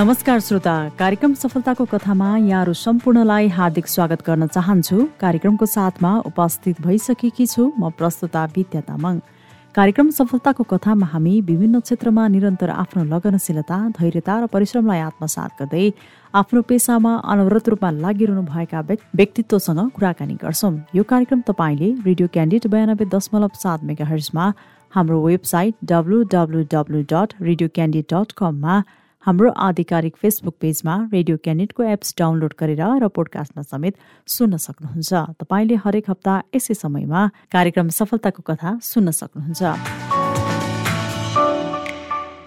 नमस्कार श्रोता कार्यक्रम सफलताको कथामा यहाँहरू सम्पूर्णलाई हार्दिक स्वागत गर्न चाहन्छु। कार्यक्रमको साथमा उपस्थित भइसकेकी छु म प्रस्तुता विद्या तामाङ। कार्यक्रम सफलताको कथामा हामी विभिन्न क्षेत्रमा निरन्तर आफ्नो लगनशीलता धैर्यता र परिश्रमलाई आत्मसात गर्दै आफ्नो पेसामा अनवरत रूपमा लागिरहनु भएका व्यक्तित्वसँग कुराकानी गर्छौँ। यो कार्यक्रम तपाईँले रेडियो क्यान्डिडेट बयानब्बे दशमलव सात मेगा हर्समा हाम्रो website W W W dot radio candidate dot कममा हाम्रो आधिकारिक फेसबुक पेजमा रेडियो क्यानेटको एप्स डाउनलोड गरेर र पोडकास्टमा समेत सुन्न सक्नुहुन्छ। तपाईँले हरेक हप्ता यसै समयमा कार्यक्रम सफलताको कथा सुन्न सक्नुहुन्छ।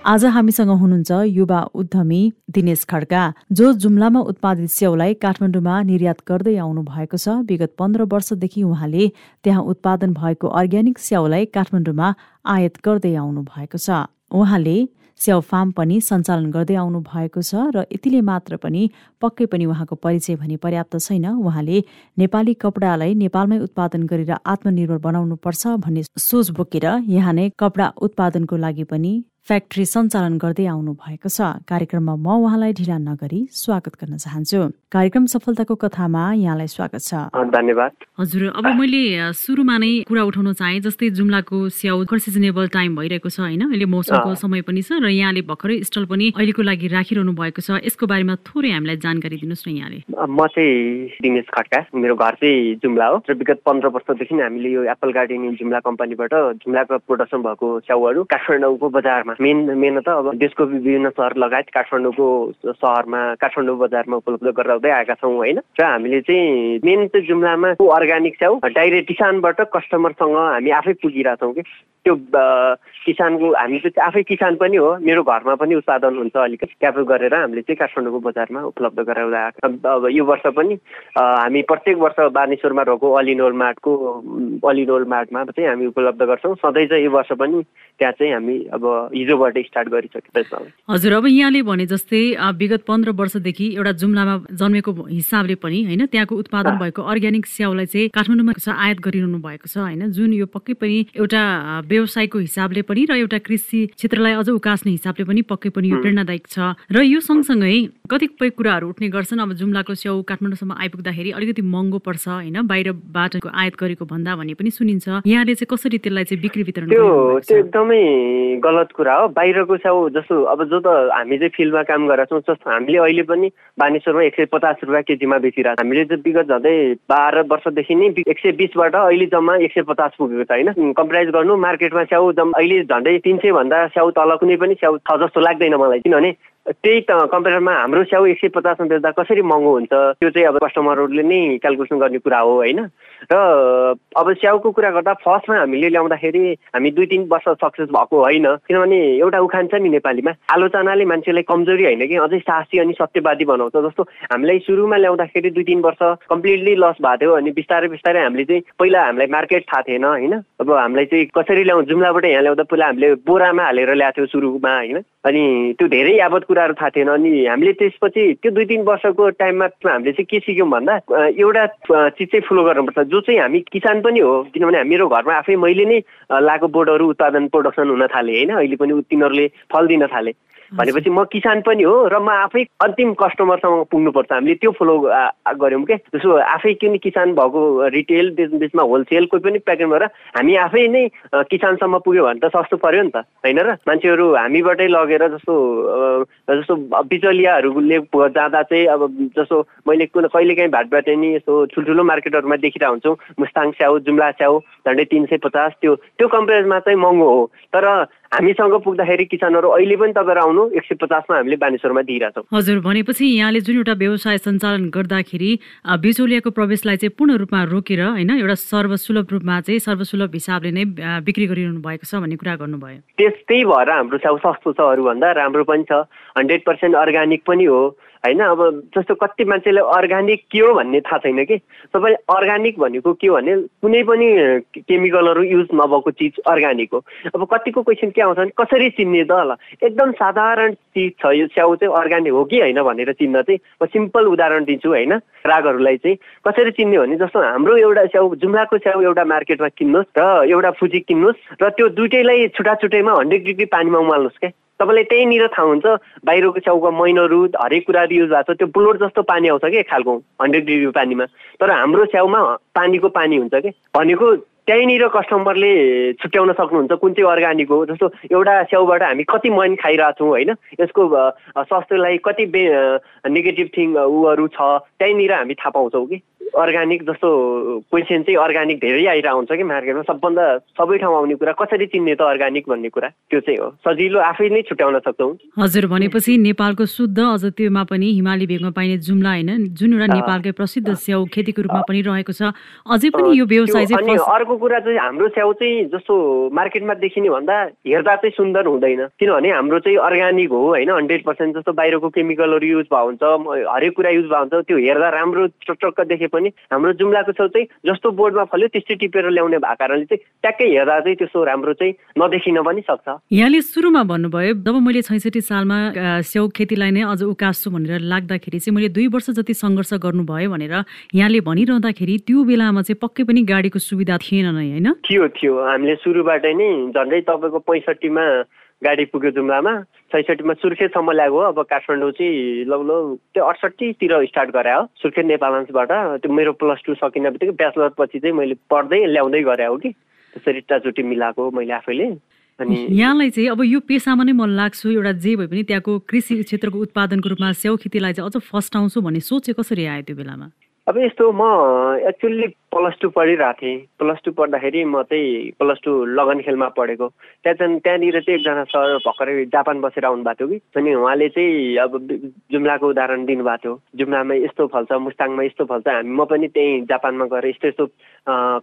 आज हामीसँग हुनुहुन्छ युवा उद्यमी दिनेश खड्का जो जुम्लामा उत्पादित स्याउलाई काठमाडौँमा निर्यात गर्दै आउनु भएको छ। विगत पन्ध्र वर्षदेखि उहाँले त्यहाँ उत्पादन भएको अर्ग्यानिक स्याउलाई काठमाडौँमा आयात गर्दै आउनु भएको छ। उहाँले स्याउ फार्म पनि सञ्चालन गर्दै आउनु भएको छ र यतिले मात्र पनि पक्कै पनि उहाँको परिचय भने पर्याप्त छैन। उहाँले नेपाली कपडालाई नेपालमै उत्पादन गरेर आत्मनिर्भर बनाउनु पर्छ भन्ने सोच बोकेर यहाँ नै कपडा उत्पादनको लागि पनि फ्याक्ट्री सञ्चालन गर्दै आउनु भएको छ। कार्यक्रममा म उहाँलाई ढिला नगरी स्वागत गर्न चाहन्छु। कार्यक्रम सफलताको कथामा यहाँलाई स्वागत छ। धन्यवाद। हजुर अब मैले सुरुमा नै कुरा उठाउन चाहे जस्तै जुम्लाको स्याउ सिजनेबल टाइम भइरहेको छ होइन? अहिले मौसमको समय पनि छ र यहाँले भर्खरै स्टल पनि अहिलेको लागि राखिरहनु भएको छ। यसको बारेमा थोरै हामीलाई जानकारी दिनुहोस् न यहाँले। म चाहिँ दिनेश खड्का मेरो घर चाहिँ जुम्ला हो। र विगत पन्ध्र वर्षदेखि हामीले यो एप्पल गार्डन जुम्ला कम्पनीबाट जुम्लाको प्रोडक्सन भएको स्याउहरू काठमाडौँको बजारमा मेन मेन त अब देशको विभिन्न सहर लगायत काठमाडौँको सहरमा काठमाडौँ बजारमा उपलब्ध गराउँदै आएका छौँ होइन? र हामीले चाहिँ मेन चाहिँ जुम्लामा अर्ग्यानिक छौँ डाइरेक्ट किसानबाट कस्टमरसँग हामी आफै पुगिरहेछौँ कि। त्यो किसानको हामी चाहिँ आफै किसान पनि हो मेरो घरमा पनि उत्पादन हुन्छ अलिकति। क्याप गरेर हामीले चाहिँ काठमाडौँको बजारमा उपलब्ध गराउँदै। अब यो वर्ष पनि हामी प्रत्येक वर्ष बानेश्वरमा रहेको अलिनोल मार्टको अलिनोल मार्टमा चाहिँ हामी उपलब्ध गर्छौँ। सधैँ चाहिँ यो वर्ष पनि त्यहाँ चाहिँ हामी अब हिजोबाट स्टार्ट गरिसकेको हजुर अब यहाँले भने जस्तै विगत पन्ध्र वर्षदेखि एउटा जुम्लामा जन्मेको हिसाबले पनि होइन त्यहाँको उत्पादन भएको अर्ग्यानिक स्याउलाई चाहिँ काठमाडौँमा आयात गरिरहनु भएको छ होइन। जुन यो पक्कै पनि एउटा व्यवसायको हिसाबले पनि र एउटा कृषि क्षेत्रलाई अझ उकास्ने हिसाबले पनि पक्कै पनि यो प्रेरणादायक छ। र यो सँगसँगै कतिपय कुराहरू उठ्ने गर्छन्। अब जुम्लाको स्याउ काठमाडौँसम्म आइपुग्दाखेरि अलिकति महँगो पर्छ होइन बाहिरबाट आयात गरेको भन्दा भन्ने पनि सुनिन्छ। यहाँले चाहिँ कसरी त्यसलाई चाहिँ बिक्री वितरण त्यो एकदमै गलत कुरा हो बाहिरको स्याउ जस्तो अब जो त हामी चाहिँ फिल्डमा काम गरेका छौँ जस्तो हामीले अहिले पनि बानेश्वरमा एक सय पचास रुपियाँ केजीमा बेचिरहेको हामीले चाहिँ विगत झन्डै बाह्र वर्षदेखि नै एक सय बिसबाट अहिले जम्मा एक सय पचास पुगेको छ होइन? कम्पराइज गर्नु मार्केटमा स्याउ जम्मा अहिले झन्डै तिन सय भन्दा स्याउ तल कुनै पनि स्याउ छ जस्तो लाग्दैन मलाई। किनभने त्यही त कम्पेयरमा हाम्रो स्याउ एक सय पचासमा बेच्दा कसरी महँगो हुन्छ त्यो चाहिँ अब कस्टमरहरूले नै क्यालकुलेसन गर्ने कुरा हो होइन? र अब स्याउको कुरा गर्दा फर्स्टमा हामीले ल्याउँदाखेरि हामी दुई तिन वर्ष सक्सेस भएको होइन किनभने एउटा उखान छ नि नेपालीमा। आलोचनाले मान्छेलाई कमजोरी होइन कि अझै साहसी अनि सत्यवादी बनाउँछ जस्तो हामीलाई सुरुमा ल्याउँदाखेरि दुई तिन वर्ष कम्प्लिटली लस भएको थियो अनि बिस्तारै बिस्तारै हामीले चाहिँ पहिला हामीलाई मार्केट थाहा थिएन होइन? अब हामीलाई चाहिँ कसरी ल्याउँ जुम्लाबाट यहाँ ल्याउँदा पहिला हामीले बोरामा हालेर ल्याएको थियो सुरुमा होइन? अनि त्यो धेरै यावत कुराहरू थाहा थिएन अनि हामीले त्यसपछि त्यो दुई तिन वर्षको टाइममा हामीले चाहिँ के सिक्यौँ भन्दा एउटा चिज चाहिँ फलो गर्नुपर्छ जो चाहिँ हामी किसान पनि हो किनभने मेरो घरमा आफै मैले नै लाएको बोर्डहरू उत्पादन प्रोडक्सन हुन थालेँ होइन? अहिले पनि तिनीहरूले फल दिन थालेँ। भनेपछि म किसान पनि हो र म आफै अन्तिम कस्टमरसँग पुग्नुपर्छ। हामीले त्यो फलो गऱ्यौँ क्या जस्तो आफै किन किसान भएको रिटेल बिचमा होलसेल कोही पनि प्याकेट गरेर हामी आफै नै किसानसम्म पुग्यो भने त सस्तो पऱ्यो नि त। होइन र? मान्छेहरू हामीबाटै लगेर जस्तो जस्तो बिचलियाहरूले जाँदा चाहिँ अब जस्तो मैले कुन कहिलेकाहीँ भाटबाट नि यस्तो ठुल्ठुलो मार्केटहरूमा देखिरहेको हुन्छौँ। मुस्ताङ स्याउ जुम्ला स्याउ झन्डै तिन सय पचास त्यो त्यो कम्पेरिजमा चाहिँ महँगो हो। तर हामीसँग पुग्दाखेरि किसानहरू अहिले पनि तपाईँहरू आउनु एक सय पचासमा हामीले बानेश्वरमा दिइरहेछौँ। हजुर भनेपछि यहाँले जुन एउटा व्यवसाय सञ्चालन गर्दाखेरि बिचौलियाको प्रवेशलाई चाहिँ पूर्ण रूपमा रोकेर होइन एउटा सर्वसुलभ रूपमा चाहिँ सर्वसुलभ हिसाबले नै बिक्री गरिरहनु भएको छ भन्ने कुरा गर्नुभयो। त्यस्तै भएर हाम्रो छेउ सस्तो छ अरूभन्दा राम्रो पनि छ। हन्ड्रेड पर्सेन्ट अर्ग्यानिक पनि हो। होइन अब जस्तो कति मान्छेलाई अर्ग्यानिक के हो भन्ने थाहा छैन कि। तपाईँ अर्ग्यानिक भनेको के हो भने कुनै पनि केमिकलहरू युज नभएको चिज अर्ग्यानिक हो। अब कतिको क्वेसन के आउँछ भने कसरी चिन्ने त होला। एकदम साधारण चिज छ यो स्याउ चाहिँ अर्ग्यानिक हो कि होइन भनेर चिन्न चाहिँ म सिम्पल उदाहरण दिन्छु होइन। ग्राहकहरूलाई चाहिँ कसरी चिन्ने भने जस्तो हाम्रो एउटा स्याउ जुम्लाको स्याउ एउटा मार्केटमा किन्नुहोस् र एउटा फुजी किन्नुहोस् र त्यो दुइटैलाई छुट्टा छुट्टैमा हन्ड्रेड डिग्री पानीमा उमाल्नुहोस् क्या। तपाईँलाई त्यहीँनिर थाहा हुन्छ बाहिरको छेउको मैनहरू हरेक कुराहरू युज भएको छ त्यो ब्लोड जस्तो पानी आउँछ कि खालको हन्ड्रेड डिग्री पानीमा? तर हाम्रो छेउमा पानीको पानी हुन्छ कि? भनेको त्यहीँनिर कस्टमरले छुट्याउन सक्नुहुन्छ कुन चाहिँ अर्ग्यानिक हो? जस्तो एउटा स्याउबाट हामी कति मैन खाइरहेछौँ होइन? यसको स्वास्थ्यलाई कति बे नेगेटिभ थिङ ऊहरू छ त्यहीँनिर हामी थाहा पाउँछौँ कि? अर्ग्यानिक जस्तो क्वेसन चाहिँ अर्ग्यानिक धेरै आइरहेको हुन्छ कि मार्केटमा? सबभन्दा सबै ठाउँ आउने कुरा कसरी चिन्ने त अर्ग्यानिक भन्ने कुरा? त्यो चाहिँ हो। सजिलो आफै नै छुट्याउन सक्छौँ। हजुर भनेपछि नेपालको शुद्ध अझ त्योमा पनि हिमाली भेगमा पाइने जुम्ला होइन? जुन एउटा नेपालकै प्रसिद्ध स्याउ खेतीको रूपमा पनि रहेको छ। अझै पनि यो व्यवसाय चाहिँ अर्को कुरा चाहिँ हाम्रो स्याउ चाहिँ जस्तो मार्केटमा देखिने भन्दा हेर्दा चाहिँ सुन्दर हुँदैन। किनभने हाम्रो चाहिँ अर्ग्यानिक हो होइन? हन्ड्रेड पर्सेन्ट जस्तो बाहिरको केमिकलहरू युज भएको हुन्छ हरेक कुरा युज भएको हुन्छ त्यो हेर्दा राम्रो टक्क देखे पनि हाम्रो जुम्लाको छेउ चाहिँ जस्तो बोर्डमा फल्यो त्यस्तै टिपेर ल्याउने भएको कारणले चाहिँ ट्याक्कै हेर्दा चाहिँ त्यस्तो राम्रो चाहिँ नदेखिन पनि सक्छ। यहाँले सुरुमा भन्नुभयो जब मैले छैसठी सालमा स्याउ खेतीलाई नै अझ उकास्छु भनेर लाग्दाखेरि चाहिँ मैले दुई वर्ष जति सङ्घर्ष गर्नुभयो भनेर यहाँले भनिरहँदाखेरि त्यो बेलामा चाहिँ पक्कै पनि गाडीको सुविधा थिएन। नै होइन? थियो थियो। हामीले सुरुबाटै नै झन्डै तपाईँको पैँसठीमा गाडी पुग्यो जुम्लामा छैसठीमा सुर्खेतसम्म ल्याएको हो अब काठमाडौँ चाहिँ लग लग त्यो अडसट्ठीतिर स्टार्ट गरे हो सुर्खेत नेपालबाट त्यो मेरो प्लस टू सकिने बित्तिकै ब्याचलर पछि चाहिँ मैले पढ्दै ल्याउँदै गरे हो कि। त्यसरी टाचुटी मिलाएको मैले आफैले। अनि यहाँलाई चाहिँ अब यो पेसामा नै मन लाग्छु। एउटा जे भए पनि त्यहाँको कृषि क्षेत्रको उत्पादनको रूपमा स्याउ खेतीलाई चाहिँ अझ फस्टाउँछु भन्ने सोच कसरी आयो त्यो बेलामा? अब यस्तो म एक्चुअली प्लस टू पढिरहेको थिएँ। प्लस टू पढ्दाखेरि म चाहिँ प्लस टू लगन खेलमा पढेको। त्यहाँ चाहिँ त्यहाँनिर चाहिँ एकजना सर भर्खरै जापान बसेर आउनु भएको थियो कि? अनि उहाँले चाहिँ अब जुम्लाको उदाहरण दिनुभएको थियो। जुम्लामा यस्तो फल्छ मुस्ताङमा यस्तो फल्छ हामी म पनि त्यहीँ जापानमा गएर यस्तो यस्तो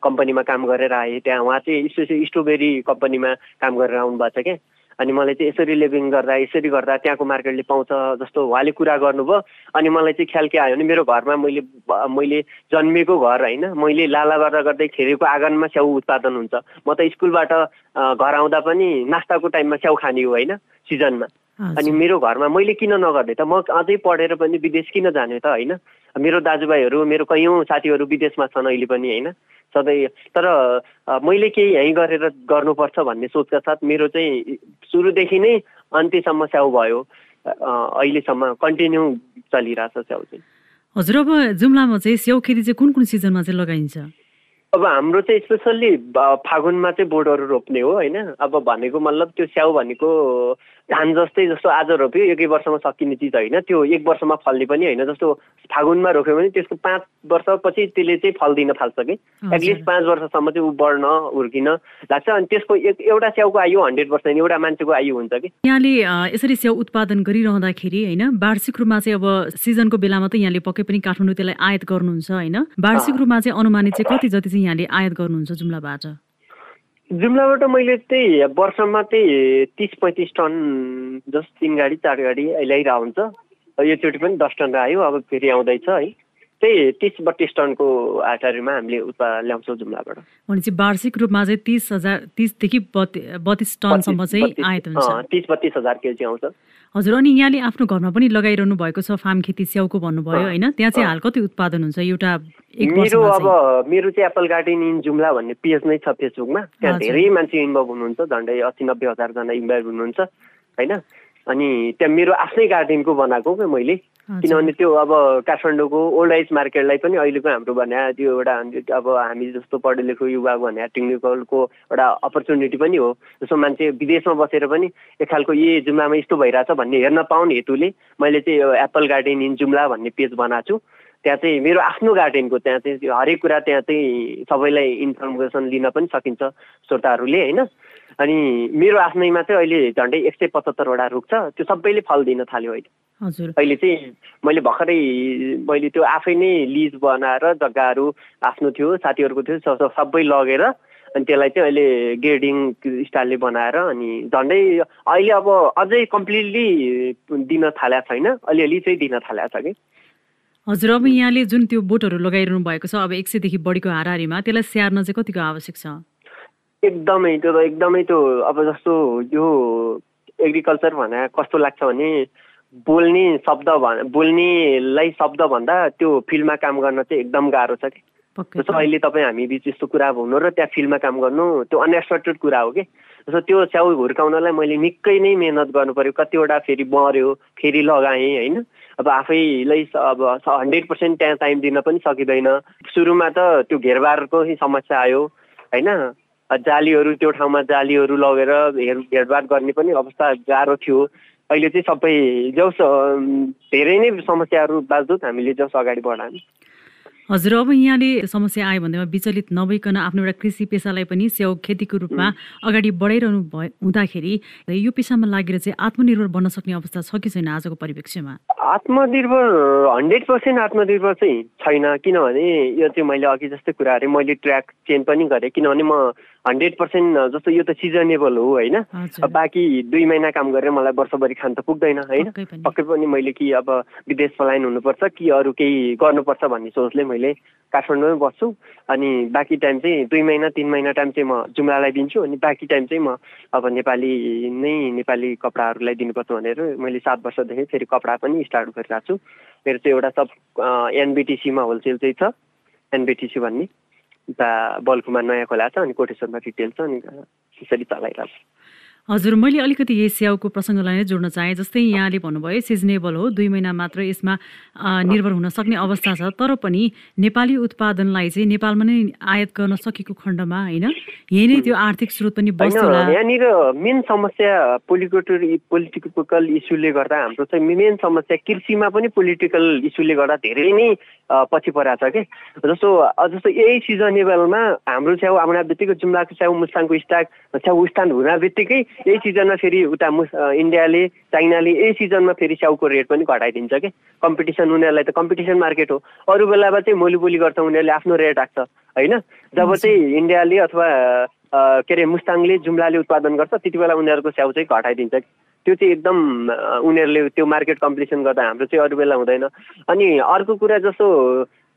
कम्पनीमा काम गरेर आएँ। त्यहाँ उहाँ चाहिँ यस्तो स्ट्रबेरी कम्पनीमा काम गरेर आउनुभएको छ क्या? अनि मलाई चाहिँ यसरी लिभिङ गर्दा यसरी गर्दा त्यहाँको मार्केटले पाउँछ जस्तो उहाँले कुरा गर्नुभयो। अनि मलाई चाहिँ ख्याल के आयो भने मेरो घरमा मैले मैले जन्मेको घर होइन मैले लाला गर्दा गर्दै खेरेको आँगनमा स्याउ उत्पादन हुन्छ। म त स्कुलबाट घर आउँदा पनि नास्ताको टाइममा स्याउ खाने हो होइन सिजनमा। अनि मेरो घरमा मैले किन नगर्ने त? म अझै पढेर पनि विदेश किन जाने त होइन? मेरो दाजुभाइहरू मेरो कैयौँ साथीहरू विदेशमा छन् अहिले पनि होइन? सधैँ तर मैले केही यहीँ गरेर गर्नुपर्छ भन्ने सोचका साथ मेरो चाहिँ सुरुदेखि नै अन्त्यसम्म स्याउ भयो। अहिलेसम्म कन्टिन्यू चलिरहेछ स्याउ चाहिँ। हजुर अब जुम्लामा चाहिँ स्याउ खेती चाहिँ कुन कुन सिजनमा चाहिँ लगाइन्छ? अब हाम्रो चाहिँ स्पेसल्ली फागुनमा चाहिँ बोटहरू रोप्ने हो होइन? अब भनेको मतलब त्यो स्याउ भनेको धान जस्तै जस्तो आज रोप्यो एकै वर्षमा सकिने चिज होइन। त्यो एक वर्षमा फल्ने पनि होइन। जस्तो फागुनमा रोप्यो भने त्यसको पाँच वर्षपछि त्यसले चाहिँ फल दिन थाल्छ कि। एटलिस्ट पाँच वर्षसम्म चाहिँ ऊ बढ्न हुर्किन लाग्छ। अनि त्यसको एक एउटा स्याउको आयु हन्ड्रेड पर्सेन्ट एउटा मान्छेको आयु हुन्छ कि। यहाँले यसरी स्याउ उत्पादन गरिरहँदाखेरि होइन वार्षिक रूपमा चाहिँ अब सिजनको बेलामा त यहाँले पक्कै पनि काठमाडौँ त्यसलाई आयात गर्नुहुन्छ होइन। वार्षिक रूपमा चाहिँ अनुमानित चाहिँ कति जति चाहिँ यहाँले आयात गर्नुहुन्छ जुम्लाबाट? जुम्लाबाट मैले त्यही वर्षमा त्यही तिस पैँतिस टन जस तिन गाडी चार गाडी ल्याइरहेको हुन्छ। योचोटि पनि दस टन आयो अब फेरि आउँदैछ है। त्यही तिस बत्तिस टनको आटारीमा हामीले उत्पा ल्याउँछौँ जुम्लाबाट। भनेपछि वार्षिक रूपमा चाहिँ तिस हजार तिसदेखि बत्तिस टनसम्म चाहिँ तिस बत्तिस हजार केजी आउँछ। हजुर अनि यहाँले आफ्नो घरमा पनि लगाइरहनु भएको छ फार्म खेती स्याउको भन्नुभयो होइन? त्यहाँ चाहिँ हाल कति उत्पादन हुन्छ एउटा मेरो अब मेरो चाहिँ एप्पल गार्डन इन जुम्ला भन्ने पेज नै छ फेसबुकमा त्यहाँ धेरै मान्छे इन्भल्भ हुनुहुन्छ झन्डै अस्सी नब्बे हजारजना इन्भल्भ हुनुहुन्छ होइन? अनि त्यहाँ मेरो आफ्नै गार्डनको बनाएको क्या मैले। किनभने त्यो अब काठमाडौँको ओल्ड एज मार्केटलाई पनि अहिलेको हाम्रो भने त्यो एउटा अब हामी जस्तो पढे लेखो युवा भने टेक्निकलको एउटा अपर्च्युनिटी पनि हो। जस्तो मान्छे विदेशमा बसेर पनि एक खालको ए जुम्लामा यस्तो भइरहेछ भन्ने हेर्न पाउने हेतुले मैले चाहिँ यो एप्पल गार्डन इन जुम्ला भन्ने पेज बनाएको छु। त्यहाँ चाहिँ मेरो आफ्नो गार्डनको त्यहाँ चाहिँ हरेक कुरा त्यहाँ चाहिँ सबैलाई इन्फर्मेसन लिन पनि सकिन्छ श्रोताहरूले होइन। अनि मेरो आफ्नैमा चाहिँ अहिले झन्डै एक सय पचहत्तरवटा रुख छ त्यो सबैले फल दिन थाल्यो अहिले। अहिले चाहिँ मैले भर्खरै मैले त्यो आफै नै लिज बनाएर जग्गाहरू आफ्नो थियो साथीहरूको थियो सबै लगेर अनि त्यसलाई चाहिँ अहिले ग्रेडिङ स्टाइलले बनाएर अनि झन्डै अहिले अब अझै कम्प्लिटली दिन थालेको छैन अलिअलि चाहिँ दिन थालेको छ कि। हजुर अब यहाँले जुन त्यो बोटहरू लगाइरहनु भएको छ अब एक सयदेखि बढीको हाराहारीमा त्यसलाई स्याहार्न चाहिँ कतिको आवश्यक छ? एकदमै त्यो त एकदमै त्यो अब जस्तो यो एग्रिकल्चर भने कस्तो लाग्छ भने बोल्ने शब्द बोल्नेलाई शब्द भन्दा त्यो फिल्डमा काम गर्न चाहिँ एकदम गाह्रो छ कि? जस्तो अहिले तपाईँ हामी बिच यस्तो कुरा हुनु र त्यहाँ फिल्डमा काम गर्नु त्यो अनएक्सपेक्टेड कुरा हो कि? जस्तो त्यो च्याउ हुर्काउनलाई मैले निकै नै मिहिनेत गर्नु पऱ्यो कतिवटा फेरि मऱ्यो फेरि लगाएँ होइन? अब आफैलाई अब हन्ड्रेड पर्सेन्ट त्यहाँ टाइम दिन पनि सकिँदैन। सुरुमा त त्यो घेरबारको समस्या आयो होइन? जालीहरू त्यो ठाउँमा जालीहरू लगेर हेर हेरबार गर्ने पनि अवस्था गाह्रो थियो। अहिले चाहिँ सबै जस धेरै नै समस्याहरू हामीले जस अगाडि बढायौँ। हजुर अब यहाँले समस्या आयो भन्दैमा विचलित नभइकन आफ्नो एउटा कृषि पेसालाई पनि स्याउ खेतीको रूपमा अगाडि बढाइरहनु भए हुँदाखेरि यो पेसामा लागेर चाहिँ आत्मनिर्भर बन्न सक्ने अवस्था छ कि छैन आजको परिप्रेक्ष्यमा? आत्मनिर्भर हन्ड्रेड पर्सेन्ट आत्मनिर्भर चाहिँ छैन किनभने यो चाहिँ मैले अघि जस्तै कुराहरू मैले ट्र्याक चेन्ज पनि गरेँ किनभने म हन्ड्रेड पर्सेन्ट जस्तो यो त सिजनेबल हो होइन? बाँकी दुई महिना काम गरेर मलाई वर्षभरि खान त पुग्दैन होइन? पक्कै पनि मैले कि अब विदेश पलायन हुनुपर्छ कि अरू केही गर्नुपर्छ भन्ने सोचले मैले काठमाडौँमै बस्छु अनि बाँकी टाइम चाहिँ दुई महिना तिन महिना टाइम चाहिँ म जुम्लालाई दिन्छु अनि बाँकी टाइम चाहिँ म अब नेपाली नै नेपाली कपडाहरूलाई दिनुपर्छ भनेर मैले सात वर्षदेखि फेरि कपडा पनि स्टार्ट गरिरहेको छु। मेरो चाहिँ एउटा सब एनबिटिसीमा होलसेल चाहिँ छ। एनबिटिसी भन्ने। उता बल्कुमा नयाँ खोला छ अनि कोटेश्वरमा रिटेल छ अनि त्यसरी चलाइरहेको छु। हजुर मैले अलिकति यही स्याउको प्रसङ्गलाई नै जोड्न चाहेँ जस्तै यहाँले भन्नुभयो सिजनेबल हो दुई महिना मात्र यसमा निर्भर हुन सक्ने अवस्था छ तर पनि नेपाली उत्पादनलाई चाहिँ नेपालमा नै आयात गर्न सकेको खण्डमा होइन? यही नै त्यो आर्थिक स्रोत पनि यहाँनिर मेन समस्या पोलिटिकल पोलिटिकल इस्युले गर्दा हाम्रो चाहिँ मेन समस्या कृषिमा पनि पोलिटिकल इस्युले गर्दा धेरै नै पछि परेको छ कि? जस्तो जस्तो यही सिजनेबलमा हाम्रो छेउ आउने बित्तिकै जुम्लाको छेउ मुस्ताङको स्टाक छेउ स्थान हुन बित्तिकै यही सिजनमा फेरि उता मुस इन्डियाले चाइनाले यही सिजनमा फेरि स्याउको रेट पनि घटाइदिन्छ कि? कम्पिटिसन उनीहरूलाई त कम्पिटिसन मार्केट हो। अरू बेलामा चाहिँ मोलीबोली गर्छ उनीहरूले आफ्नो रेट राख्छ होइन? जब चाहिँ इन्डियाले अथवा के अरे मुस्ताङले जुम्लाले उत्पादन गर्छ त्यति बेला उनीहरूको स्याउ चाहिँ घटाइदिन्छ त्यो चाहिँ एकदम उनीहरूले त्यो मार्केट कम्पिटिसन गर्दा हाम्रो चाहिँ अरू बेला हुँदैन। अनि अर्को कुरा जस्तो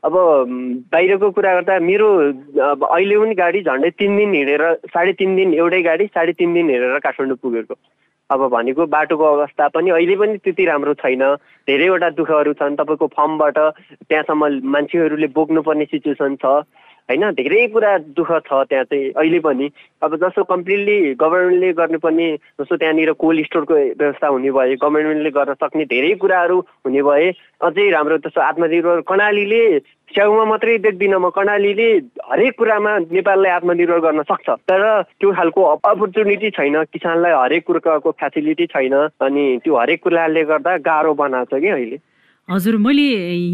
अब बाहिरको कुरा गर्दा मेरो अब अहिले पनि गाडी झन्डै तिन दिन हिँडेर साढे तिन दिन एउटै गाडी साढे तिन दिन हिँडेर काठमाडौँ पुगेको। अब भनेको बाटोको अवस्था पनि अहिले पनि त्यति राम्रो छैन। धेरैवटा दुःखहरू छन्। तपाईँको फर्मबाट त्यहाँसम्म मान्छेहरूले बोक्नुपर्ने सिचुएसन छ। होइन धेरै कुरा दुःख छ त्यहाँ चाहिँ अहिले पनि। अब जस्तो कम्प्लिटली गभर्मेन्टले गर्नुपर्ने जस्तो त्यहाँनिर कोल्ड स्टोरको व्यवस्था हुने भए गभर्मेन्टले गर्न सक्ने धेरै कुराहरू हुने भए अझै राम्रो जस्तो आत्मनिर्भर कर्णालीले च्याउमा मात्रै देख्दिनँ म कर्णालीले हरेक कुरामा नेपाललाई आत्मनिर्भर गर्न सक्छ। तर त्यो खालको अपर्च्युनिटी छैन किसानलाई हरेक कुराको फेसिलिटी छैन अनि त्यो हरेक कुराले गर्दा गाह्रो बनाएको छ कि अहिले। हजुर मैले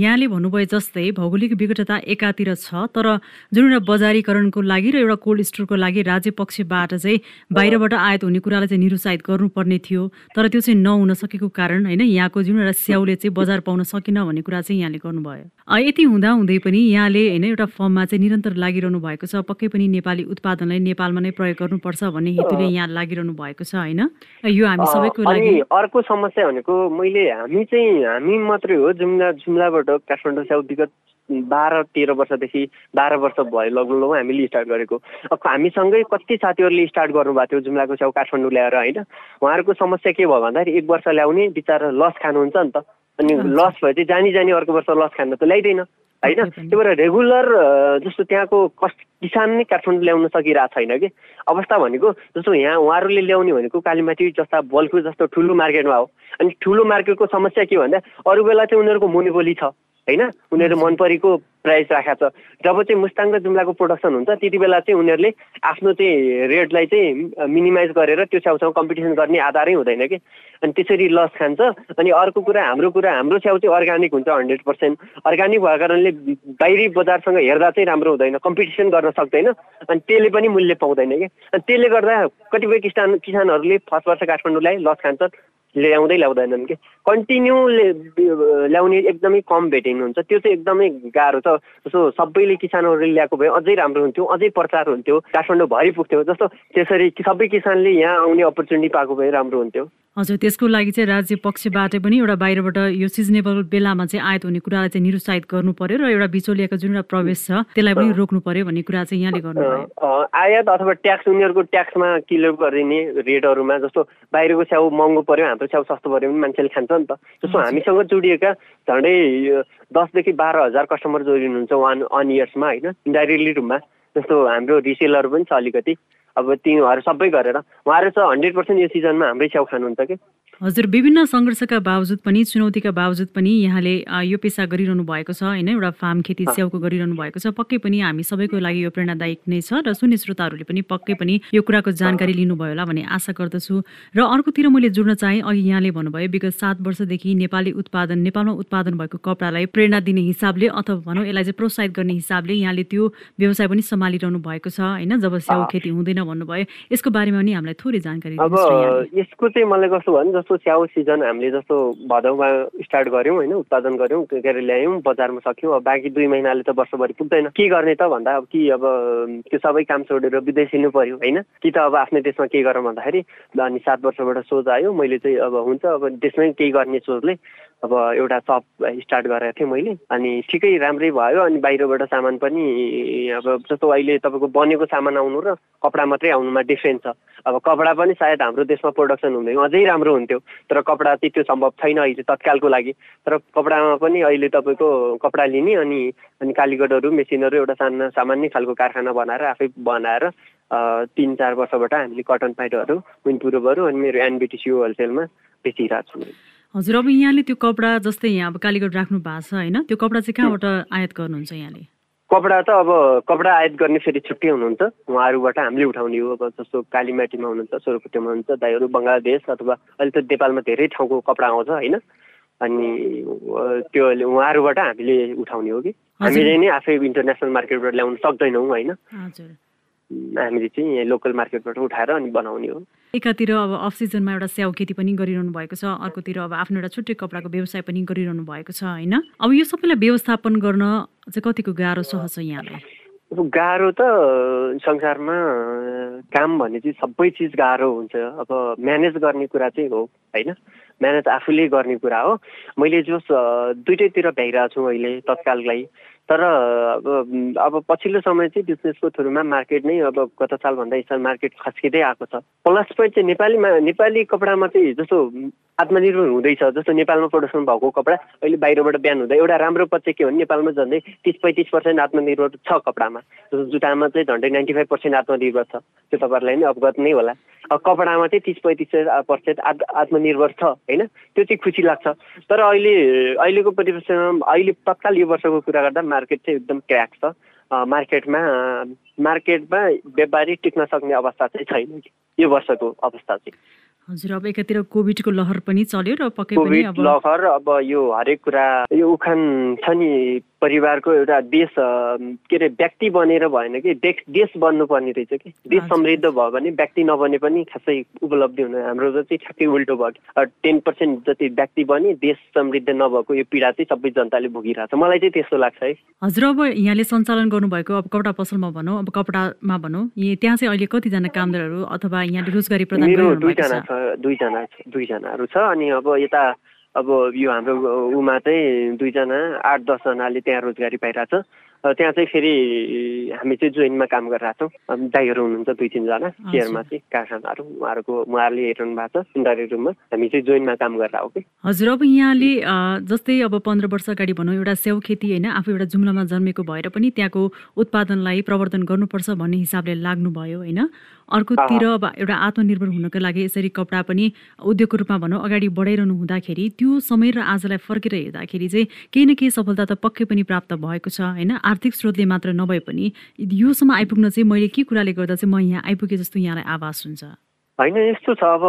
यहाँले भन्नुभयो जस्तै भौगोलिक विकटता एकातिर छ तर जुन एउटा बजारीकरणको लागि र एउटा कोल्ड स्टोरको लागि राज्य पक्षबाट चाहिँ बाहिरबाट आयात हुने कुरालाई चाहिँ निरुत्साहित गर्नुपर्ने थियो तर त्यो चाहिँ नहुन सकेको कारण होइन यहाँको जुन एउटा स्याउले चाहिँ बजार पाउन सकेन भन्ने कुरा चाहिँ यहाँले गर्नुभयो। यति हुँदा हुँदै पनि यहाँले होइन एउटा फर्ममा चाहिँ निरन्तर लागिरहनु भएको छ पक्कै पनि नेपाली उत्पादनलाई नेपालमा नै प्रयोग गर्नुपर्छ भन्ने हेतुले यहाँ लागिरहनु भएको छ होइन? यो हामी सबैको लागि अर्को समस्या भनेको मैले हामी चाहिँ हामी मात्रै हो जुम्ला जुम्लाबाट काठमाडौँ स्याउ विगत बाह्र तेह्र वर्षदेखि बाह्र वर्ष भयो लग्नु हामीले स्टार्ट गरेको। हामीसँगै कति साथीहरूले स्टार्ट गर्नुभएको थियो जुम्लाको छेउ काठमाडौँ ल्याएर होइन? उहाँहरूको समस्या के भयो भन्दाखेरि एक वर्ष ल्याउने बिचरा लस खानुहुन्छ नि त। अनि लस भए चाहिँ जानी जानी अर्को वर्ष लस खान त ल्याइँदैन। होइन? त्यही भएर रेगुलर जस्तो त्यहाँको कस्ट किसान नै काठमाडौँ ल्याउन सकिरहेको छैन कि? अवस्था भनेको जस्तो यहाँ उहाँहरूले ल्याउने भनेको कालीमाटी जस्ता बल्कु जस्तो ठुलो मार्केटमा हो। अनि ठुलो मार्केटको समस्या के भन्दा अरू बेला चाहिँ उनीहरूको मोनिपोली छ होइन? उनीहरू मन परेको प्राइस राखेको छ। जब चाहिँ मुस्ताङ र जुम्लाको प्रोडक्सन हुन्छ त्यति बेला चाहिँ उनीहरूले आफ्नो चाहिँ रेटलाई चाहिँ मिनिमाइज गरेर त्यो छेउछाउ कम्पिटिसन गर्ने आधारै हुँदैन कि? अनि त्यसरी लस खान्छ। अनि अर्को कुरा हाम्रो कुरा हाम्रो छेउ चाहिँ अर्ग्यानिक हुन्छ हन्ड्रेड पर्सेन्ट अर्ग्यानिक भएको कारणले बाहिरी बजारसँग हेर्दा चाहिँ राम्रो हुँदैन कम्पिटिसन गर्न सक्दैन। अनि त्यसले पनि मूल्य पाउँदैन कि? अनि त्यसले गर्दा कतिपय किसान किसानहरूले फर्स्ट वर्ष काठमाडौँलाई लस खान्छन् ल्याउँदै ल्याउँदैनन् कि? कन्टिन्यू ल्याउने एकदमै कम भेटिनुहुन्छ त्यो चाहिँ एकदमै गाह्रो छ। जस्तो सबैले किसानहरूले ल्याएको भए अझै राम्रो हुन्थ्यो अझै प्रचार हुन्थ्यो काठमाडौँ भरि पुग्थ्यो। जस्तो त्यसरी सबै किसानले यहाँ आउने अपर्च्युनिटी पाएको भए राम्रो हुन्थ्यो। हजुर त्यसको लागि चाहिँ राज्य पक्षबाट पनि एउटा बाहिरबाट यो सिजनेबल बेलामा चाहिँ आयात हुने कुरालाई चाहिँ निरुत्साहित गर्नु पर्यो र एउटा बिचौलियाको जुन एउटा प्रवेश छ त्यसलाई पनि रोक्नु पर्यो भन्ने कुरा चाहिँ यहाँले गर्नु आयात अथवा ट्याक्स उनीहरूको ट्याक्समा किलो गरिदिने रेटहरूमा जस्तो बाहिरको स्याउ महँगो पर्यो हाम्रो स्याउ सस्तो पऱ्यो भने मान्छेले खान्छ नि त। जस्तो हामीसँग जोडिएका झन्डै दसदेखि बाह्र हजार कस्टमर जोडिनुहुन्छ वान वान इयर्समा होइन? इन्डाइरेक्टली रूपमा जस्तो हाम्रो रिसेलहरू पनि छ अलिकति। अब तिनीहरू सबै गरेर। उहाँहरू चाहिँ हन्ड्रेड पर्सेन्ट यो सिजनमा हाम्रै स्याउ खानुहुन्छ कि? हजुर विभिन्न सङ्घर्षका बावजुद पनि चुनौतीका बावजुद पनि यहाँले यो पेसा गरिरहनु भएको छ होइन? एउटा फार्म खेती स्याउको गरिरहनु भएको छ। पक्कै पनि हामी सबैको लागि यो प्रेरणादायक नै छ र सुन्ने श्रोताहरूले पनि पक्कै पनि यो कुराको जानकारी लिनुभयो होला भन्ने आशा गर्दछु। र अर्कोतिर मैले जोड्न चाहेँ अघि यहाँले भन्नुभयो विगत सात वर्षदेखि नेपाली उत्पादन नेपालमा उत्पादन भएको कपडालाई प्रेरणा दिने हिसाबले अथवा भनौँ यसलाई चाहिँ प्रोत्साहित गर्ने हिसाबले यहाँले त्यो व्यवसाय पनि सम्हालिरहनु भएको छ होइन? जब स्याउ खेती हुँदैन भन्नुभयो। यसको बारेमा पनि हामीलाई थोरै जानकारी अब यसको चाहिँ मलाई कस्तो भने जस्तो स्याउ सिजन हामीले जस्तो भदौमा स्टार्ट गऱ्यौँ होइन उत्पादन गऱ्यौँ के अरे ल्यायौँ बजारमा सक्यौँ। अब बाँकी दुई महिनाले त वर्षभरि पुग्दैन। के गर्ने त भन्दा अब कि अब त्यो सबै काम छोडेर विदेश हिँड्नु पऱ्यो होइन? कि त अब आफ्नै देशमा के गरौँ भन्दाखेरि अनि सात वर्षबाट सोच आयो। मैले चाहिँ अब हुन्छ अब देशमै केही गर्ने सोचले अब एउटा सप स्टार्ट गरेको थिएँ मैले। अनि ठिकै राम्रै भयो। अनि बाहिरबाट सामान पनि अब जस्तो अहिले तपाईँको बनेको सामान आउनु र कपडा मात्रै आउनुमा डिफ्रेन्स छ। अब कपडा पनि सायद हाम्रो देशमा प्रोडक्सन हुँदैन अझै राम्रो हुन्थ्यो। तर कपडा चाहिँ त्यो सम्भव छैन अहिले तत्कालको लागि। तर कपडामा पनि अहिले तपाईँको कपडा लिने अनि अनि कालीगढहरू मेसिनहरू एउटा सानो सामान्य खालको कारखाना बनाएर आफै बनाएर तिन चार वर्षबाट हामीले कटन प्यान्टहरू विन्ड अनि मेरो एनबिटिसी होलसेलमा बेचिरहेको छु। हजुर अब यहाँले त्यो कपडा जस्तै यहाँ अब कालीगढ राख्नु भएको छ होइन? त्यो कपडा चाहिँ कहाँबाट आयात गर्नुहुन्छ यहाँले? कपडा त अब कपडा आयात गर्ने फेरि छुट्टै हुनुहुन्छ। उहाँहरूबाट हामीले उठाउने हो। अब जस्तो कालीमाटीमा हुनुहुन्छ सोरपुटेमा हुनुहुन्छ दाईहरू बङ्गलादेश अथवा अहिले त नेपालमा धेरै ठाउँको कपडा आउँछ होइन? अनि त्यो उहाँहरूबाट हामीले उठाउने हो कि? हामीले नै आफै इन्टरनेसनल मार्केटबाट ल्याउनु सक्दैनौँ होइन? हामीले चाहिँ लोकल मार्केटबाट उठाएर अनि बनाउने हो। एकातिर अब अफ सिजनमा एउटा स्याउ खेती पनि गरिरहनु भएको छ अर्कोतिर अब आफ्नो एउटा छुट्टै कपडाको व्यवसाय पनि गरिरहनु भएको छ होइन? अब यो सबैलाई व्यवस्थापन गर्न चाहिँ कतिको गाह्रो सहज छ यहाँलाई? गाह्रो त संसारमा काम भने चाहिँ सबै चिज गाह्रो हुन्छ। अब म्यानेज गर्ने कुरा चाहिँ हो होइन? म्यानेज आफूले गर्ने कुरा हो। मैले जस दुइटैतिर भ्याइरहेको छु अहिले तत्काललाई। तर अब अब पछिल्लो समय चाहिँ बिजनेसको थ्रुमा मार्केट नै अब गत सालभन्दा यसमा मार्केट खस्किँदै आएको छ। प्लस पोइन्ट चाहिँ नेपालीमा नेपाली कपडामा चाहिँ जस्तो आत्मनिर्भर हुँदैछ जस्तो नेपालमा प्रडक्सन भएको कपडा अहिले बाहिरबाट बिहान हुँदा एउटा राम्रो पक्ष के भने नेपालमा झन्डै तिस पैँतिस पर्सेन्ट आत्मनिर्भर छ कपडामा। जस्तो जुत्तामा चाहिँ झन्डै नाइन्टी फाइभ पर्सेन्ट आत्मनिर्भर छ। त्यो तपाईँहरूलाई नै अवगत नै होला। कपडामा चाहिँ तिस पैँतिस पर्सेन्ट आत्मनिर्भर छ होइन? त्यो चाहिँ खुसी लाग्छ। तर अहिले अहिलेको परिवेशमा अहिले तत्काल यो वर्षको कुरा गर्दा मार्केट चाहिँ एकदम क्र्याक छ। मार्केटमा मार्केटमा व्यापारी टिक्न सक्ने अवस्था चाहिँ छैन यो वर्षको अवस्था चाहिँ। हजुर अब एकातिर कोभिडको लहर पनि चल्यो र पक्कै पनि अब लहर अब यो हरेक कुरा यो उखान छ नि परिवारको एउटा देश के अरे व्यक्ति बनेर भएन कि देश बन्नुपर्ने रहेछ कि। देश समृद्ध भयो भने व्यक्ति नबने पनि खासै उपलब्धि हुन हाम्रो चाहिँ ठ्याक्कै उल्टो भयो टेन पर्सेन्ट जति व्यक्ति बने देश समृद्ध नभएको यो पीडा चाहिँ सबै जनताले भोगिरहेको छ मलाई चाहिँ त्यस्तो लाग्छ है। हजुर अब यहाँले सञ्चालन गर्नुभएको अब कपडा पसलमा भनौँ अब कपडामा भनौँ त्यहाँ चाहिँ अहिले कतिजना कामदारहरू अथवा यहाँले रोजगारी प्रदान छ। दुईजना दुईजनाहरू छ। अनि अब यता अब यो हाम्रो उमा चाहिँ दुईजना आठ दसजनाले त्यहाँ रोजगारी पाइरहेछ। त्यहाँ चाहिँ फेरि हामी चाहिँ जोइनमा काम गरिरहेको छौँ दाईहरू हुनुहुन्छ दुई तिनजना केयरमा चाहिँ कारखानाहरू उहाँहरूको उहाँहरूले हेरिरहनु भएको छ इन्डाइरेक्ट रूपमा हामी चाहिँ जोइनमा काम गरेर हो कि हजुर अब यहाँले जस्तै अब पन्ध्र वर्ष अगाडि भनौँ एउटा स्याउ खेती होइन आफू एउटा जुम्लामा जन्मेको भएर पनि त्यहाँको उत्पादनलाई प्रवर्धन गर्नुपर्छ भन्ने हिसाबले लाग्नुभयो होइन। अर्कोतिर अब एउटा आत्मनिर्भर हुनको लागि यसरी कपडा पनि उद्योगको रूपमा भनौँ अगाडि बढाइरहनु हुँदाखेरि त्यो समय र आजलाई फर्केर हेर्दाखेरि चाहिँ केही न केही सफलता त पक्कै पनि प्राप्त भएको छ होइन? आर्थिक स्रोतले मात्र नभए पनि योसम्म आइपुग्न चाहिँ मैले के कुराले गर्दा चाहिँ म यहाँ आइपुगेँ जस्तो यहाँलाई आभास हुन्छ? होइन यस्तो छ अब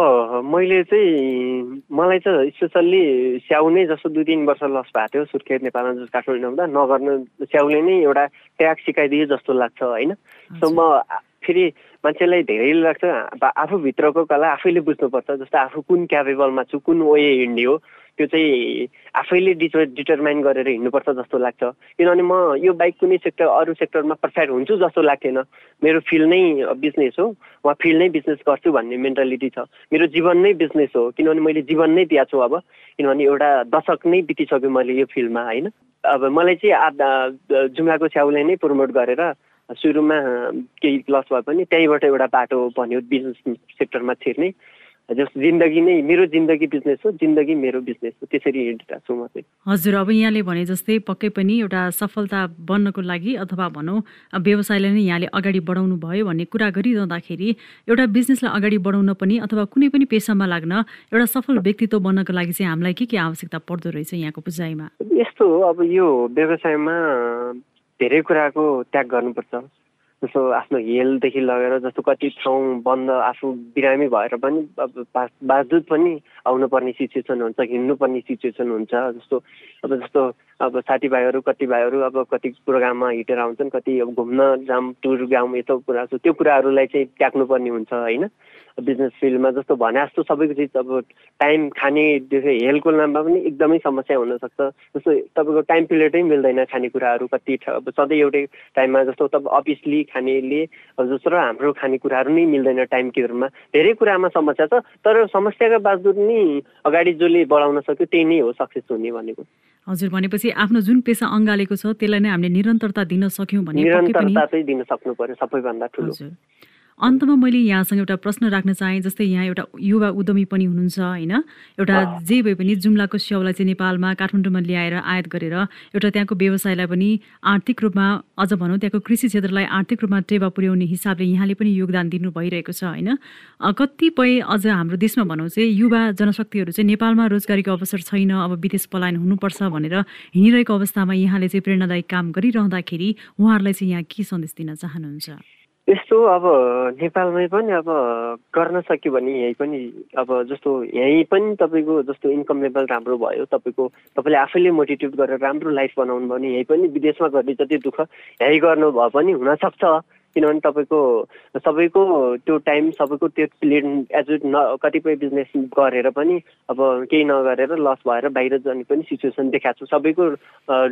मैले चाहिँ मलाई चाहिँ स्पेसल्ली स्याउ नै जस्तो दुई तिन वर्ष लस भएको थियो सुर्खेत नेपालमा जस्तो काठमाडौँ नगर्नु स्याउले नै एउटा ट्याग सिकाइदियो जस्तो लाग्छ होइन? सो म फेरि मान्छेलाई धेरै लाग्छ। आफूभित्रको कला आफैले बुझ्नुपर्छ जस्तो आफू कुन क्यापेबलमा छु कुन वे हिँड्ने हो त्यो चाहिँ आफैले डिट डिटरमाइन गरेर हिँड्नुपर्छ जस्तो लाग्छ। किनभने म यो बाइक कुनै सेक्टर अरू सेक्टरमा पर्फेक्ट हुन्छु जस्तो लाग्थेन मेरो फिल्ड नै बिजनेस हो म फिल्ड नै बिजनेस गर्छु भन्ने मेन्टालिटी छ। मेरो जीवन नै बिजनेस हो किनभने मैले जीवन नै दिएको छु अब। किनभने एउटा दशक नै बितिसक्यो मैले यो फिल्डमा होइन? अब मलाई चाहिँ जुम्लाको छ्याउले नै प्रमोट गरेर सुरुमा केही लस भए पनि त्यहीँबाट एउटा बाटो भन्यो बिजनेस सेक्टरमा छिर्ने। जस्तो जिन्दगी नै मेरो जिन्दगी बिजनेस हो जिन्दगी मेरो बिजनेस हो। त्यसरी हिँडिरहेको छु म चाहिँ। हजुर अब यहाँले भने जस्तै पक्कै पनि एउटा सफलता बन्नको लागि अथवा भनौँ व्यवसायलाई नै यहाँले अगाडि बढाउनु भयो भन्ने कुरा गरिरहँदाखेरि एउटा बिजनेसलाई अगाडि बढाउन पनि अथवा कुनै पनि पेसामा लाग्न एउटा सफल व्यक्तित्व बन्नको लागि चाहिँ हामीलाई के के आवश्यकता पर्दो रहेछ यहाँको बुझाइमा? यस्तो हो अब यो व्यवसायमा धेरै कुराको त्याग गर्नुपर्छ। जस्तो आफ्नो हेलदेखि लगेर जस्तो कति ठाउँ बन्द आफू बिरामी भएर पनि अब बावजुद पनि आउनुपर्ने सिचुएसन हुन्छ हिँड्नुपर्ने सिचुएसन हुन्छ। जस्तो अब जस्तो अब साथीभाइहरू कति भाइहरू अब कति प्रोग्राममा हिँडेर आउँछन् कति अब घुम्न जाम टुर गाउँ यस्तो कुरा छ। त्यो कुराहरूलाई चाहिँ त्याग्नुपर्ने हुन्छ होइन? बिजनेस फिल्डमा जस्तो भने जस्तो सबैको चिज अब टाइम खानेदेखि हेल्थको नाममा पनि एकदमै समस्या हुनसक्छ। जस्तो तपाईँको टाइम पिरियडै मिल्दैन खानेकुराहरू कति अब सधैँ एउटै टाइममा जस्तो तब अफिसली खानेले जस्तो र हाम्रो खानेकुराहरू नै मिल्दैन टाइम केयरमा धेरै कुरामा समस्या छ तर समस्याका बावजुद नि अगाडि जसले बढाउन सक्यो त्यही नै हो सक्सेस हुने भनेको। हजुर भनेपछि आफ्नो जुन पेसा अँगालेको छ त्यसलाई नै हामीले निरन्तरता दिन सक्यौँ भने निरन्तरता चाहिँ दिन सक्नु पर्यो सबैभन्दा ठुलो। अन्तमा मैले यहाँसँग एउटा प्रश्न राख्न चाहेँ जस्तै यहाँ एउटा युवा उद्यमी पनि हुनुहुन्छ होइन? एउटा जे भए पनि जुम्लाको स्याउलाई चाहिँ नेपालमा काठमाडौँमा ल्याएर आयात गरेर एउटा त्यहाँको व्यवसायलाई पनि आर्थिक रूपमा अझ भनौँ त्यहाँको कृषि क्षेत्रलाई आर्थिक रूपमा टेवा पुर्याउने हिसाबले यहाँले पनि योगदान दिनु भइरहेको छ होइन? कतिपय अझ हाम्रो देशमा भनौँ चाहिँ युवा जनशक्तिहरू चाहिँ नेपालमा रोजगारीको अवसर छैन अब विदेश पलायन हुनुपर्छ भनेर हिँडिरहेको अवस्थामा यहाँले चाहिँ प्रेरणादायी काम गरिरहँदाखेरि उहाँहरूलाई चाहिँ यहाँ के सन्देश दिन चाहनुहुन्छ? यस्तो अब नेपालमै पनि अब गर्न सक्यो भने यहीँ पनि अब जस्तो यहीँ पनि तपाईँको जस्तो इन्कम लेभल राम्रो भयो तपाईँको तपाईँले आफैले मोटिभेट गरेर राम्रो लाइफ बनाउनु भने यहीँ पनि विदेशमा गर्ने जति दुःख यहीँ भए पनि हुनसक्छ। किनभने तपाईँको सबैको त्यो टाइम सबैको त्यो प्लेन एजुट न कतिपय बिजनेस गरेर पनि अब केही नगरेर लस भएर बाहिर जाने पनि सिचुएसन देखाएको छु। सबैको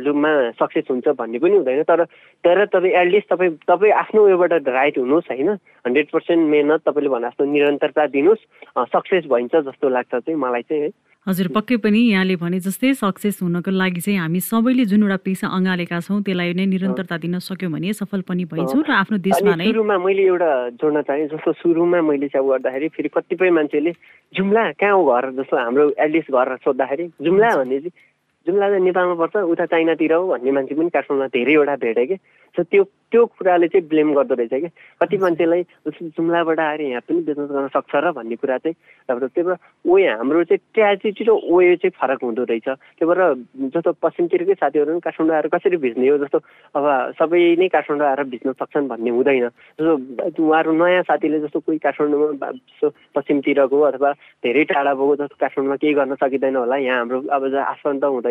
लुममा सक्सेस हुन्छ भन्ने पनि हुँदैन। तर तर तपाईँ एटलिस्ट तपाईँ तपाईँ आफ्नो उयोबाट राइट हुनुहोस् होइन? हन्ड्रेड पर्सेन्ट मेहनत तपाईँले भने जस्तो निरन्तरता दिनुहोस्। सक्सेस भइन्छ जस्तो लाग्छ चाहिँ मलाई चाहिँ है। हजुर पक्कै पनि यहाँले भने जस्तै सक्सेस हुनको लागि चाहिँ हामी सबैले जुन एउटा पेसा अँगालेका छौँ त्यसलाई नै निरन्तरता दिन सक्यौँ भने सफल पनि भइन्छौँ र आफ्नो देशमा नै सुरुमा मैले एउटा जोड्न चाहेँ जस्तो सुरुमा मैले चाहिँ गर्दाखेरि फेरि कतिपय मान्छेले जुम्ला कहाँ हो घर जस्तो हाम्रो एटलिस्ट घर सोद्धाखेरि जुम्ला भने चाहिँ जुम्ला चाहिँ नेपालमा पर्छ उता चाइनातिर हो भन्ने मान्छे पनि काठमाडौँमा धेरैवटा भेटेँ कि? सो त्यो त्यो कुराले चाहिँ ब्लेम गर्दो रहेछ क्या कति मान्छेलाई जुम्लाबाट आएर यहाँ पनि बिजनेस गर्न सक्छ र भन्ने कुरा चाहिँ अब त्यही भएर वे हाम्रो चाहिँ ट्रेजेडी र वे चाहिँ फरक हुँदो रहेछ। त्यही भएर जस्तो पश्चिमतिरकै साथीहरू पनि काठमाडौँ आएर कसरी भिज्ने हो जस्तो अब सबै नै काठमाडौँ आएर भिज्न सक्छन् भन्ने हुँदैन। जस्तो उहाँहरू नयाँ साथीले जस्तो कोही काठमाडौँमा जस्तो पश्चिमतिरको अथवा धेरै टाढा भएको जस्तो काठमाडौँमा केही गर्न सकिँदैन होला। यहाँ हाम्रो अब आसन्त हुँदैन।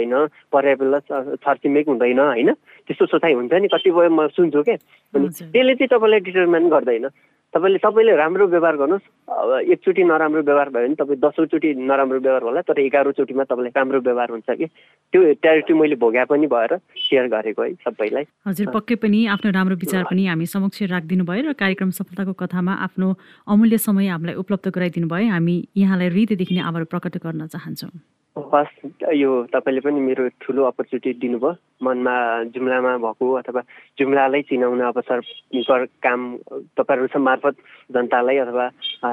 पर्यावरण छरछिमेक हुँदैन होइन? त्यस्तो सोचाइ हुन्छ नि कतिपय म सुन्छु क्या त्यसले चाहिँ तपाईँलाई डिटर्मिन गर्दैन। तपाईँले सबैले राम्रो व्यवहार गर्नुहोस्। अब एकचोटि नराम्रो व्यवहार भयो भने तपाईँ दसौँचोटि नराम्रो व्यवहार होला तर एघारौँचोटिमा तपाईँलाई राम्रो व्यवहार हुन्छ कि? त्यो ट्यारिटी मैले भोग्या पनि भएर सेयर गरेको है सबैलाई। हजुर पक्कै पनि आफ्नो राम्रो विचार पनि हामी समक्ष राखिदिनु भयो र कार्यक्रम सफलताको कथामा आफ्नो अमूल्य समय हामीलाई उपलब्ध गराइदिनु भयो। हामी यहाँलाई हृदयदेखि नै आभार प्रकट गर्न चाहन्छौँ। फर्स्ट यो तपाईँले पनि मेरो ठुलो अपर्च्युनिटी दिनुभयो। मनमा जुम्लामा भएको अथवा जुम्लालाई चिनाउने अवसर काम तपाईँहरू मार्फत जनतालाई अथवा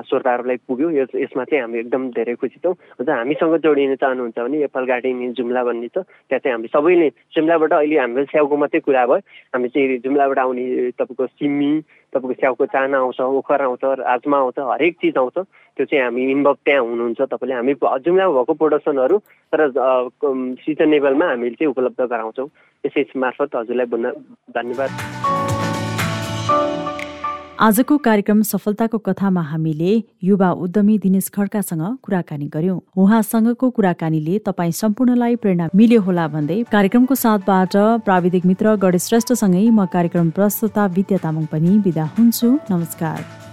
श्रोताहरूलाई पुग्यो। यस यसमा चाहिँ हामी एकदम धेरै खुसी छौँ। अझ हामीसँग जोडिन चाहनुहुन्छ भने एप्पल गार्डन जुम्ला भन्ने छ। त्यहाँ चाहिँ हामी सबैले जुम्लाबाट अहिले हाम्रो स्याउको मात्रै कुरा भयो। हामी चाहिँ जुम्लाबाट आउने तपाईँको सिमी तपाईँको स्याउको चाना आउँछ ओखर आउँछ राजमा आउँछ हरेक चिज आउँछ। त्यो चाहिँ हामी इन्भल्भ त्यहाँ हुनुहुन्छ। तपाईँले हामी जुम्ला भएको प्रडक्सनहरू तर सिजनेबलमा हामीले चाहिँ उपलब्ध गराउँछौँ। यसै मार्फत हजुरलाई धन्यवाद। आजको कार्यक्रम सफलताको कथामा हामीले युवा उद्यमी दिनेश खड्कासँग कुराकानी गर्यौं। उहाँसँगको कुराकानीले तपाईँ सम्पूर्णलाई प्रेरणा मिल्यो होला भन्दै कार्यक्रमको साथबाट प्राविधिक मित्र गणेश श्रेष्ठसँगै म कार्यक्रम प्रस्तुता विद्या तामाङ पनि विदा हुन्छु। नमस्कार।